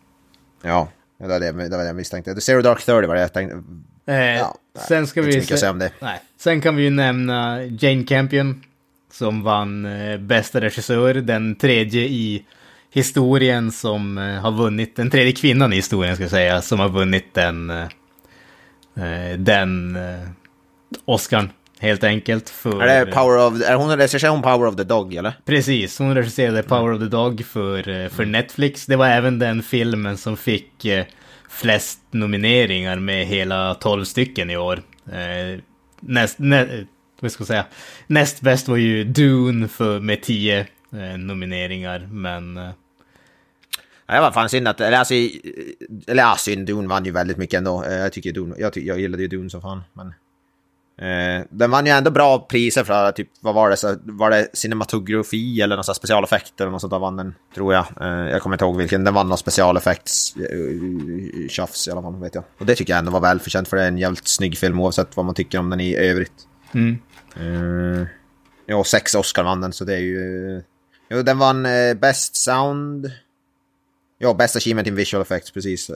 Ja, det var det, det, var det jag misstänkte. The Zero Dark Thirty var det jag tänkte. Eh, Ja, nej, sen ska vi... säga om det. Nej. Sen kan vi ju nämna Jane Campion. Som vann eh, bästa regissör. Den tredje i historien som eh, har vunnit. Den tredje kvinnan i historien ska jag säga. Som har vunnit den... Eh, eh, den Oscarn. Helt enkelt. För, Är det Power of... Är hon regisserar hon Power of the Dog eller? Precis, hon regisserade Power of the Dog för, för Netflix. Det var även den filmen som fick flest nomineringar med hela 12 stycken i år. Eh, Näst, nä, vad ska jag säga? Näst bäst var ju Dune för, med 10 eh, nomineringar, men... eh, Ja, det var fan synd att... Eller alltså... Eller ja, synd. Dune vann ju väldigt mycket ändå. Eh, jag tycker Dune... Jag, ty, jag gillade ju Dune som fan. Men... Eh, den vann ju ändå bra priser för typ, vad var det? Så, var det cinematografi eller någon specialeffekt eller något sånt där vann den, tror jag. Eh, jag kommer inte ihåg vilken. Den vann någon specialeffekts eh, tjafs i alla fall, vet jag. Och det tycker jag ändå var välförtjänt för det är en jävligt snygg film oavsett vad man tycker om den i övrigt. Mm. Uh, ja, sex Oscar vann den, så det är ju... Jo, den vann Best Sound. Ja, Best Achievement in Visual Effects, precis.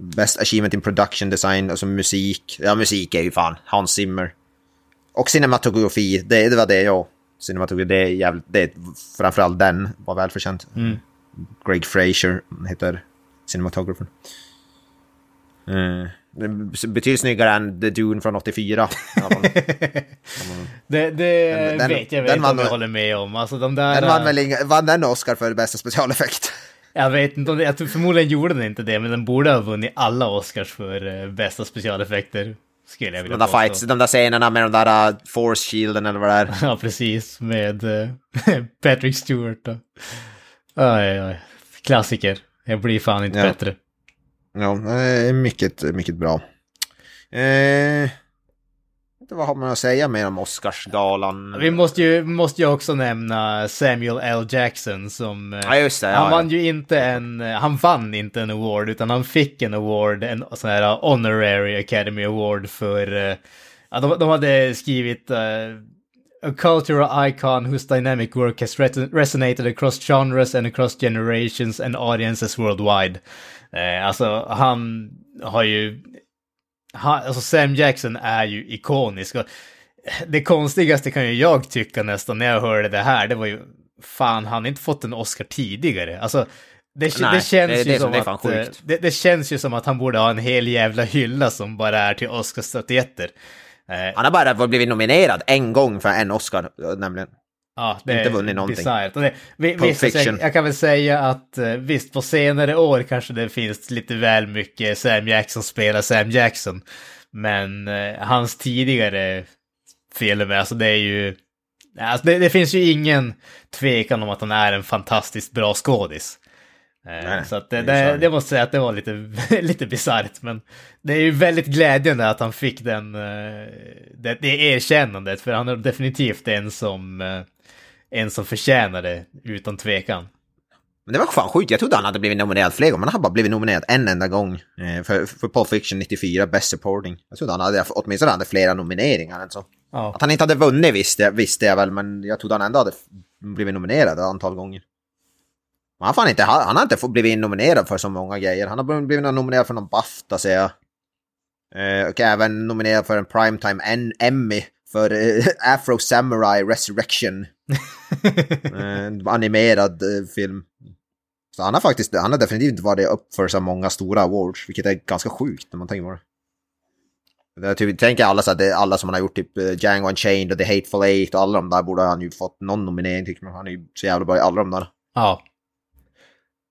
Best Achievement in Production Design, alltså musik. Ja, musik är ju fan Hans Zimmer. Och cinematografi, det, det var det jag... Cinematografi, det är jävligt... Det är, framförallt den var välförtjänt. Mm. Greg Fraser heter cinematografen. Uh, betydligt snyggare än The Dune från 84. i alla fall. Det, det Den- den- vet jag den inte om vann jag håller med om. Alltså de där... Den vann väl inga, vann den Oscar för bästa specialeffekt? Jag vet inte om det, jag tror förmodligen gjorde den inte det, men den borde ha vunnit alla Oscars för eh, bästa specialeffekter. Skulle jag vilja De där påstå. fights, de där scenerna med de där uh, force shielden eller vad det är. Ja, precis. Med eh, Patrick Stewart då. Oj, oj. Klassiker. Jag blir fan inte Ja. bättre. Ja, mycket, mycket bra. Eh, inte vad har man att säga mer om Oscarsgalan? Vi måste ju, måste ju också nämna Samuel L. Jackson som... eh, Ja, just det. Ja, han ja. vann ju inte en, eh, han vann inte en award utan han fick en award, en sån här honorary academy award för, eh, ja, de, de hade skrivit eh, A cultural icon whose dynamic work has res- resonated across genres and across generations and audiences worldwide. Eh, alltså han har ju, han, alltså Sam Jackson är ju ikonisk. Och det konstigaste kan ju jag tycka nästan när jag hörde det här, det var ju fan, han har inte fått en Oscar tidigare. Alltså, det, Nej, det känns det- ju det som att... eh. Det, känns ju som att han borde ha en hel jävla hylla som bara är till Oscarsstatyetter. Eh, Han har bara blivit nominerad en gång för en Oscar, nämligen. Ja, det Inte vunnit någonting. Och det, vi, visst, Fiction. jag, jag kan väl säga att eh, visst, på senare år kanske det finns lite väl mycket Sam Jackson spelar Sam Jackson. Men eh, hans tidigare filmer, alltså det är ju... Alltså det, det finns ju ingen tvekan om att han är en fantastiskt bra skådis. Eh, Nej, så det, det det, måste jag säga att det var lite, lite bisarrt. Men det är ju väldigt glädjande att han fick den, eh, det, det erkännandet. För han är definitivt en som, en som förtjänar det, utan tvekan. Men det var fan sjukt, jag trodde han hade blivit nominerad fler gånger, men han har bara blivit nominerad en enda gång. Eh, för, för Pulp Fiction 94, Best Supporting. Jag trodde han hade, åtminstone hade flera nomineringar än så. Ja. Att han inte hade vunnit visste jag, visste jag väl, men jag trodde han ändå hade blivit nominerad ett antal gånger. Men han, fan inte, han, han har inte blivit nominerad för så många grejer. Han har blivit nominerad för någon Bafta, ser jag. Eh, och även nominerad för en Primetime Emmy för eh, Afro Samurai Resurrection. En animerad eh, film. Så han har faktiskt, han har definitivt inte varit upp för så många stora awards, vilket är ganska sjukt när man tänker på det. Jag typ, tänker alla så att det alla som han har gjort, typ eh, Django Unchained och The Hateful Eight och alla de där borde han ju fått någon nominering tycker man. Han är ju så jävla bra i alla de där. Ja.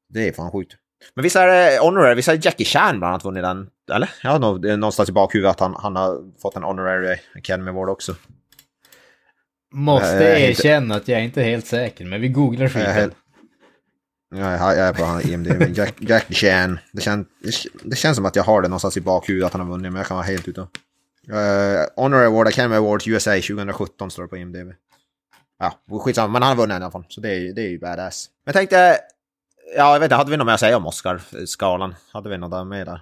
Det är fan sjukt. Men visst är det honorary, visst är Jackie Chan bland annat vunnit den? Eller? Jag har nog någonstans i bakhuvudet att han, han har fått en honorary Academy Award också. Måste Jag är inte- erkänna att jag är inte helt säker, men vi googlar skiten. Ja, jag är på IMDb. Jack, Jack Chan. Det, kän, det känns som att jag har det någonstans i bakhuvudet att han har vunnit, men jag kan vara helt ute. Uh, Honor Award, Academy Awards USA 2017 står det på IMDb. Ja, skitsamma, men han har vunnit i alla fall. Så det är, ju- det är ju badass. Men jag tänkte, ja jag vet inte, hade vi något mer att säga om Oscar-skalan? Hade vi något mer där?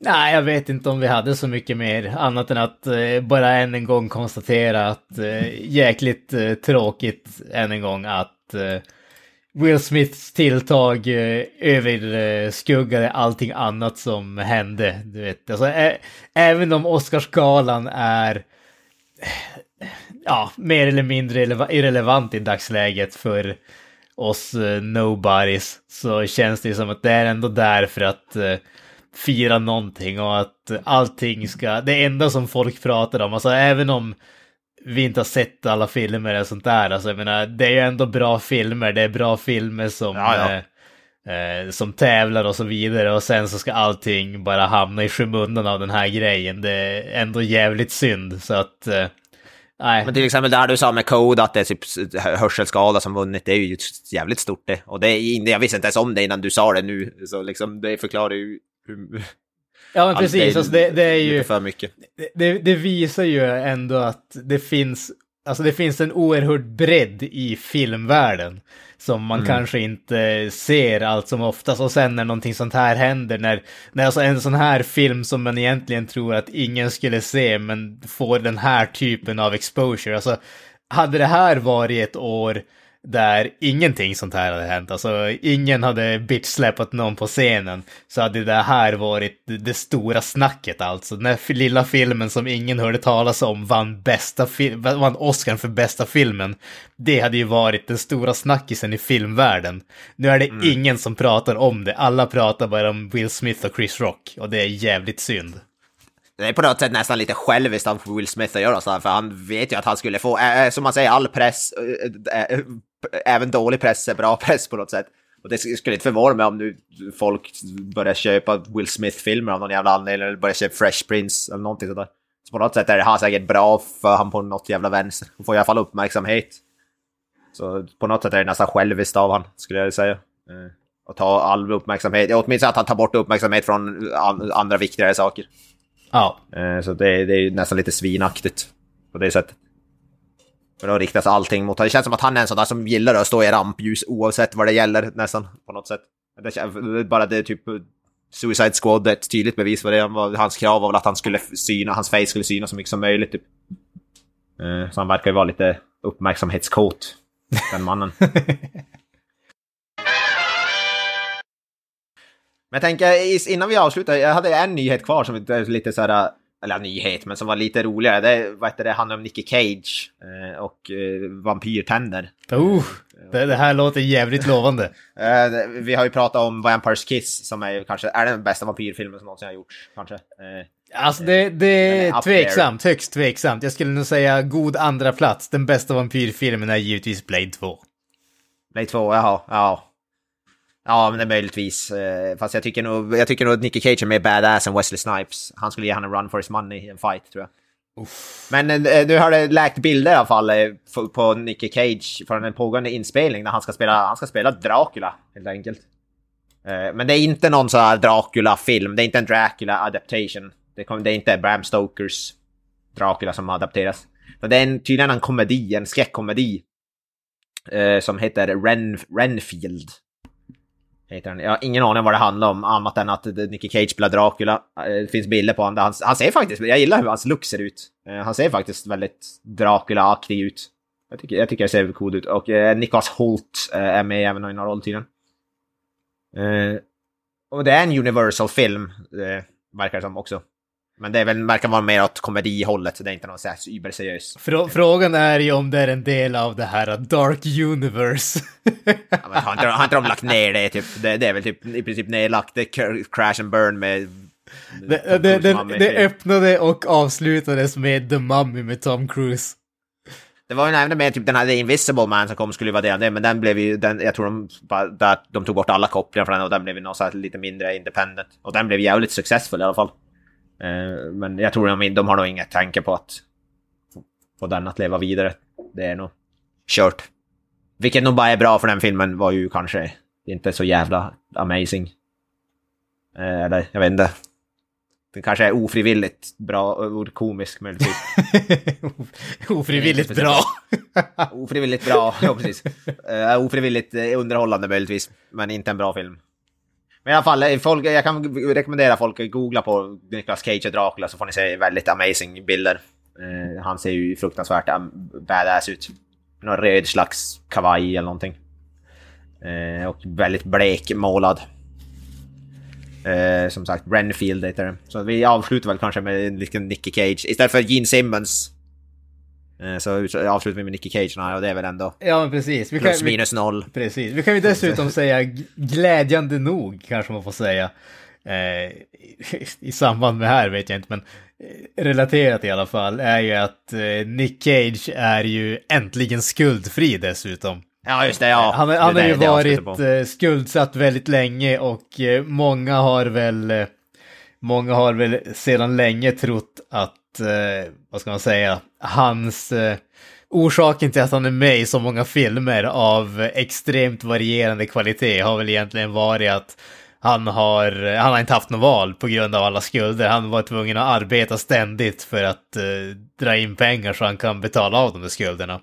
Nej, jag vet inte om vi hade så mycket mer annat än att eh, bara än en gång konstatera att eh, jäkligt eh, tråkigt än en gång att eh, Will Smiths tilltag eh, överskuggade allting annat som hände. Du vet, alltså, ä- även om Oscarsgalan är eh, ja, mer eller mindre irrelevant i dagsläget för oss eh, nobodies så känns det som att det är ändå där för att eh, fira någonting och att allting ska, det enda som folk pratar om, alltså även om vi inte har sett alla filmer och sånt där, alltså jag menar, det är ju ändå bra filmer, det är bra filmer som, Ja, ja. Eh, eh, som tävlar och så vidare och sen så ska allting bara hamna i skymundan av den här grejen, det är ändå jävligt synd så att, eh, nej. Men till exempel där du sa med Code att det är typ hörselskada som vunnit, det är ju jävligt stort det. Och det är, jag visste inte ens om det innan du sa det nu, så liksom det förklarar ju hur... ja men precis, alltså det, det är ju... För mycket. det, det visar ju ändå att det finns, alltså det finns en oerhörd bredd i filmvärlden som man Mm. kanske inte ser allt som oftast. Och sen när någonting sånt här händer, när, när alltså en sån här film som man egentligen tror att ingen skulle se, men får den här typen av exposure. Alltså, hade det här varit ett år där ingenting sånt här hade hänt, alltså ingen hade bitchsläpat någon på scenen, så hade det här varit det, stora snacket alltså. Den här lilla filmen som ingen hörde talas om vann, bästa vann Oscar för bästa filmen. Det hade ju varit den stora snackisen i filmvärlden. Nu är det ingen som pratar om det, alla pratar bara om Will Smith och Chris Rock, och det är jävligt synd. Det är på något sätt nästan lite själviskt av Will Smith att göra så här, för han vet ju att han skulle få, äh, som man säger, all press, äh, äh, även dålig press är bra press på något sätt. Och det skulle inte förvåna mig om nu folk börjar köpa Will Smith-filmer av någon jävla anledning, eller börjar köpa Fresh Prince eller någonting sådär. Så på något sätt är det här säkert bra för han på något jävla vänster. Han får i alla fall uppmärksamhet. Så på något sätt är det nästan själviskt av han, skulle jag säga. Att ta all uppmärksamhet, åtminstone att han tar bort uppmärksamhet från andra viktigare saker. Ja, Eh, Så det, det är nästan lite svinaktigt på det sättet. För då riktas allting mot Det känns som att han är en sån där som gillar att stå i rampljus oavsett vad det gäller nästan på något sätt. Det bara det typ Suicide Squad är ett tydligt bevis för det. Hans krav var väl att han skulle syna, hans face skulle synas så mycket som möjligt typ. Eh, Så han verkar ju vara lite uppmärksamhetskåt, den mannen. Men jag tänker, innan vi avslutar, jag hade en nyhet kvar som är lite så här, eller nyhet, men som var lite roligare. Det, vad heter det handlar om Nicky Cage eh, och eh, vampyrtänder. uh, det, det här låter jävligt lovande. Eh, vi har ju pratat om Vampires Kiss som är kanske är den bästa vampyrfilmen som någonsin har gjorts. Kanske. Alltså det, det är tveksamt, högst tveksamt. Jag skulle nog säga god andra plats. Den bästa vampyrfilmen är givetvis Blade 2. Blade 2, jaha, ja. Ja, men det möjligtvis. Eh, fast jag tycker nog, jag tycker nog att Nicky Cage är mer badass än Wesley Snipes. Han skulle ge han en run for his money i en fight, tror jag. Men eh, nu har det läkt bilder i alla fall eh, på- Nicky Cage från en pågående inspelning när han ska spela, han ska spela Dracula, helt enkelt. Eh, Men det är inte någon sån här Dracula-film, det är inte en Dracula-adaptation. Det, är inte Bram Stokers Dracula som adapteras. Så det är en, tydligen en komedi, en skräckkomedi. Eh, som heter Ren, Renfield. Heter han. Jag har ingen aning om vad det handlar om, annat än att Nicky Cage spelar Dracula. Eh, det finns bilder på honom han, han ser faktiskt, jag gillar hur hans look ser ut. Eh, han ser faktiskt väldigt Dracula-aktig ut. Jag tycker, jag tycker det ser cool ut. Och eh, Nicholas Holt eh, är med även i några roll tydligen. Eh, och det är en Universal-film, eh, verkar det som också. Men det är väl, verkar vara mer åt komedihållet, så det är inte någon så här überseriös. Frå frågan är ju om det är en del av det här Dark Universe. Ja, men har, inte, har inte de lagt ner det typ? Det, det är väl typ i princip nedlagt. Det är cr- crash and burn med Det, det, det, det öppnade och avslutades med The Mummy med Tom Cruise. Det var ju även med typ den här The Invisible Man som kom skulle vara det, men den blev ju, den, jag tror de, där, de tog bort alla kopplingar från den och den blev ju något så här lite mindre independent. Och den blev jävligt successfull i alla fall. Eh, men jag tror de, de har nog inget tanke på att få den att leva vidare. Det är nog kört. Vilket nog bara är bra för den filmen var ju kanske inte så jävla amazing. Eh, eller jag vet inte. Den kanske är ofrivilligt bra, och komisk möjligtvis. ofrivilligt bra. ofrivilligt bra, ja precis. Uh, ofrivilligt underhållande möjligtvis, men inte en bra film. Men i alla fall, eh, folk, jag kan rekommendera folk att googla på Nicolas Cage och Dracula så får ni se väldigt amazing bilder. Eh, han ser ju fruktansvärt badass ut. Någon röd slags kavaj eller någonting. Eh, och väldigt blekmålad. Eh, som sagt, Renfield heter det. Så vi avslutar väl kanske med en liten Nicky Cage. Istället för Gene Simmons. Eh, så avslutar vi med Nicky Cage och det är väl ändå... Ja, men precis. Vi plus minus noll. Precis. Vi kan ju dessutom säga glädjande nog, kanske man får säga. Eh, I samband med här vet jag inte, men eh, relaterat i alla fall, är ju att eh, Nick Cage är ju äntligen skuldfri dessutom. Ja, just det. Ja. Han, han har ju varit eh, skuldsatt väldigt länge och eh, många har väl eh, Många har väl sedan länge trott att, Eh, vad ska man säga, hans eh, orsaken till att han är med i så många filmer av extremt varierande kvalitet har väl egentligen varit att han har, han har inte haft något val på grund av alla skulder. Han var tvungen att arbeta ständigt för att eh, dra in pengar så han kan betala av de där skulderna.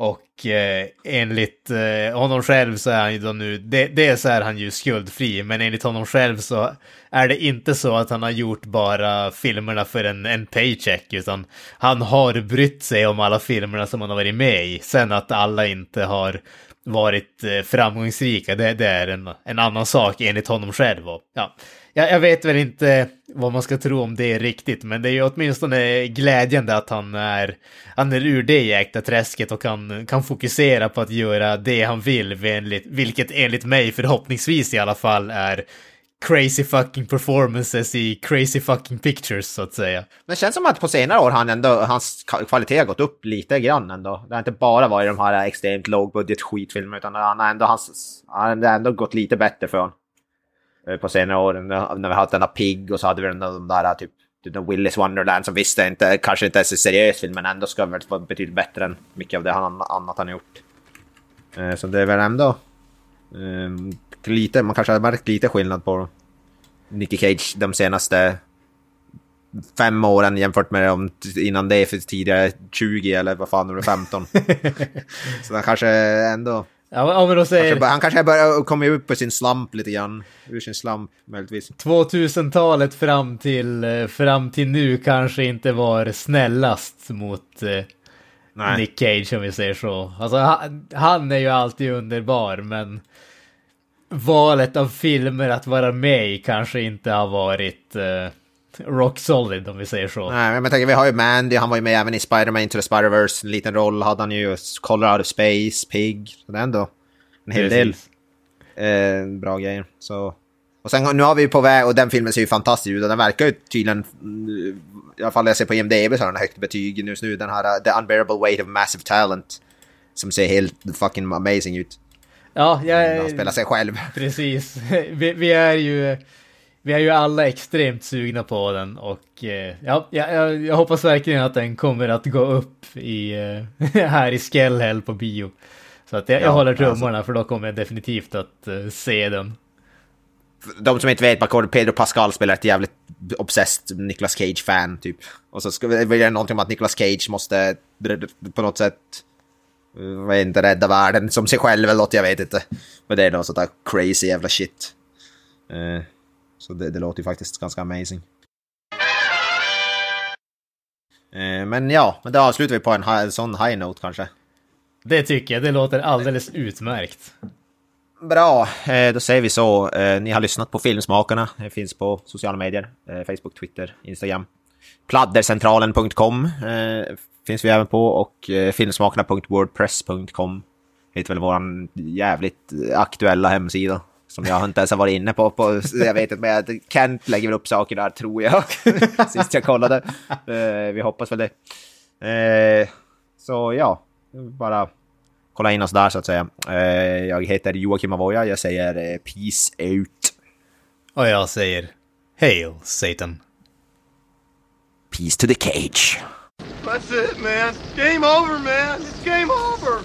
Och eh, enligt eh, honom själv så är han ju då nu, det, dels är han ju skuldfri, men enligt honom själv så är det inte så att han har gjort bara filmerna för en, en paycheck, utan han har brytt sig om alla filmerna som han har varit med i. Sen att alla inte har varit eh, framgångsrika, det, det är en, en annan sak enligt honom själv. Och, ja, jag, jag, vet väl inte vad man ska tro om det riktigt, men det är ju åtminstone glädjande att han är, han är ur det jäkta träsket och kan, kan fokusera på att göra det han vill, enligt, vilket enligt mig förhoppningsvis i alla fall är crazy fucking performances i crazy fucking pictures så att säga. Men det känns som att på senare år han ändå, hans kvalitet har gått upp lite grann ändå. Det har inte bara varit de här extremt lågbudget skitfilmerna utan han har ändå, hans, han har ändå gått lite bättre för honom. Eh, på senare år. När vi hade denna Pig och så hade vi den de där typ den Willis Wonderland som visst inte, kanske inte är så seriös film men ändå ska väl vara betydligt bättre än mycket av det han, annat han har gjort. Eh, så det är väl ändå um, lite, man kanske har märkt lite skillnad på Nicky Cage de senaste fem åren jämfört med dem innan det för tidigare 20 eller vad fan det var 15. så han kanske ändå Ja, men då säger... Kanske, han kanske börjar komma upp på sin slamp lite grann. Ur sin slamp möjligtvis. 2000-talet fram till, eh, fram till nu kanske inte var snällast mot eh, Nick Cage om vi säger så. Alltså han, han, är ju alltid underbar men valet av filmer att vara med i kanske inte har varit eh, rock solid om vi säger så. Nej, men jag tänker vi har ju Mandy, han var ju med även i Spider-Man Into the Spider-Verse, en liten roll hade han ju, Color Out of Space, Pig, så det är ändå en hel del eh, bra grejer. Så. Och sen nu har vi på väg, och den filmen ser ju fantastisk ut och den verkar ju tydligen, i alla fall jag ser på IMDB så har den högt betyg just nu, den här uh, The Unbearable Weight of Massive Talent, som ser helt fucking amazing ut. Ja, jag... Han spelar sig själv. Precis. Vi, vi är ju vi är ju alla extremt sugna på den och eh, ja, jag, jag, hoppas verkligen att den kommer att gå upp i, eh, här i Skellhäll på bio. Så att jag, ja, jag håller tummarna alltså. för då kommer jag definitivt att uh, se den. De som inte vet, Pedro Pascal spelar ett jävligt obsessed Nicolas Cage-fan typ. Och så ska vi göra någonting om att Nicolas Cage måste på något sätt vet inte, rädda världen som sig själv eller något, jag vet inte. Men det är något sånt där crazy jävla shit. Uh, så det, det låter ju faktiskt ganska amazing. Eh, men ja, men då avslutar vi på en, en sån high note kanske. Det tycker jag, det låter alldeles utmärkt. Bra, eh, då säger vi så. Eh, ni har lyssnat på Filmsmakarna. Det finns på sociala medier. Facebook, Twitter, Instagram. Pladdercentralen.com eh, finns vi även på och eh, filmsmakarna.wordpress.com heter väl våran jävligt aktuella hemsida. Som jag inte ens har varit inne på. på jag vet inte, men Kent lägger väl upp saker där tror jag. Sist jag kollade. Eh, vi hoppas väl det. Eh, så ja, bara kolla in oss där så att säga. Eh, jag heter Joakim Avoya, jag säger eh, peace out. Och jag säger Hail Satan. Peace to the cage. That's it, man. Game over, man. It's game over.